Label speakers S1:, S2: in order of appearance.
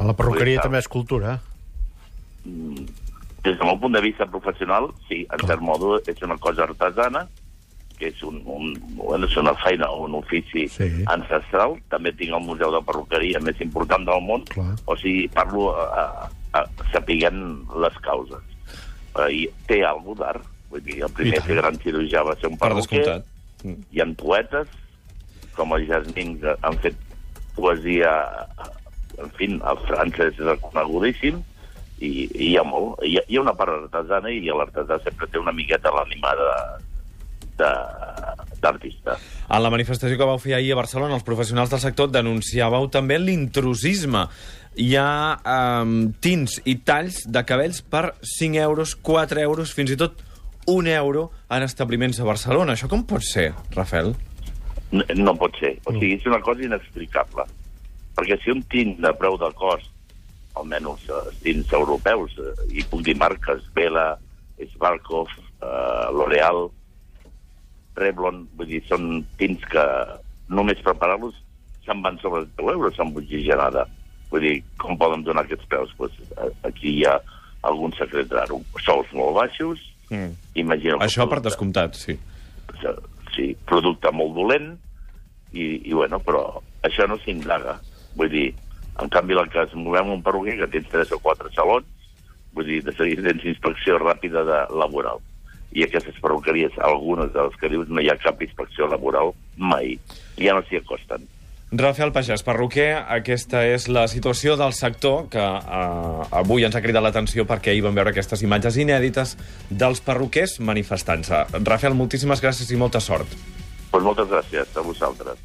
S1: A la perruqueria també és cultura.
S2: Des del meu punt de vista professional, sí, en cert modo és una cosa artesana, que és, un, un, bueno, és una feina, un ofici
S1: Sí.
S2: ancestral. També tinc el museu de perruqueria més important del món,
S1: Clar.
S2: o sigui, parlo a, a, a, sapiguent les causes. Uh, I té alguna d'art, vull dir, el primer
S1: tant.
S2: gran cirurgià va ser un
S3: Per
S2: perruquer.
S3: Mm.
S2: hi ha poetes, com el Jasmin, que han fet poesia, en fi, a França és reconegudíssim, i, i hi ha molt. Hi ha, hi ha una part artesana i l'artesà sempre té una miqueta l'ànima de de- d'artista.
S3: En la manifestació que vau fer ahir a Barcelona, els professionals del sector denunciàveu també l'intrusisme. Hi ha um, tints i talls de cabells per 5 euros, 4 euros, fins i tot un euro en establiments a Barcelona. Això com pot ser, Rafael?
S2: No, no pot ser. O sigui, és una cosa inexplicable. Perquè si un tint de preu de cost, almenys els tints europeus, eh, i puc dir marques, Vela, Sparkov, eh, L'Oreal, Revlon, vull dir, són tints que només preparar-los se'n van sobre 10 euros amb oxigenada. Vull dir, com poden donar aquests preus? Pues, aquí hi ha algun secret raro. Sous molt baixos,
S3: Mm.
S2: imagino... que
S3: Això per
S2: producte-
S3: descomptat, sí.
S2: sí, producte molt dolent, i, i bueno, però això no s'indaga. Vull dir, en canvi, el que es movem un perruquer que tens tres o quatre salons, vull dir, de seguida tens inspecció ràpida de laboral. I aquestes perruqueries, algunes de les que dius, no hi ha cap inspecció laboral mai. Ja no s'hi acosten.
S3: Rafael Pagès, perruquer, aquesta és la situació del sector que eh, avui ens ha cridat l'atenció perquè ahir vam veure aquestes imatges inèdites dels perruquers manifestant-se. Rafael, moltíssimes gràcies i molta sort.
S2: Pues moltes gràcies a vosaltres.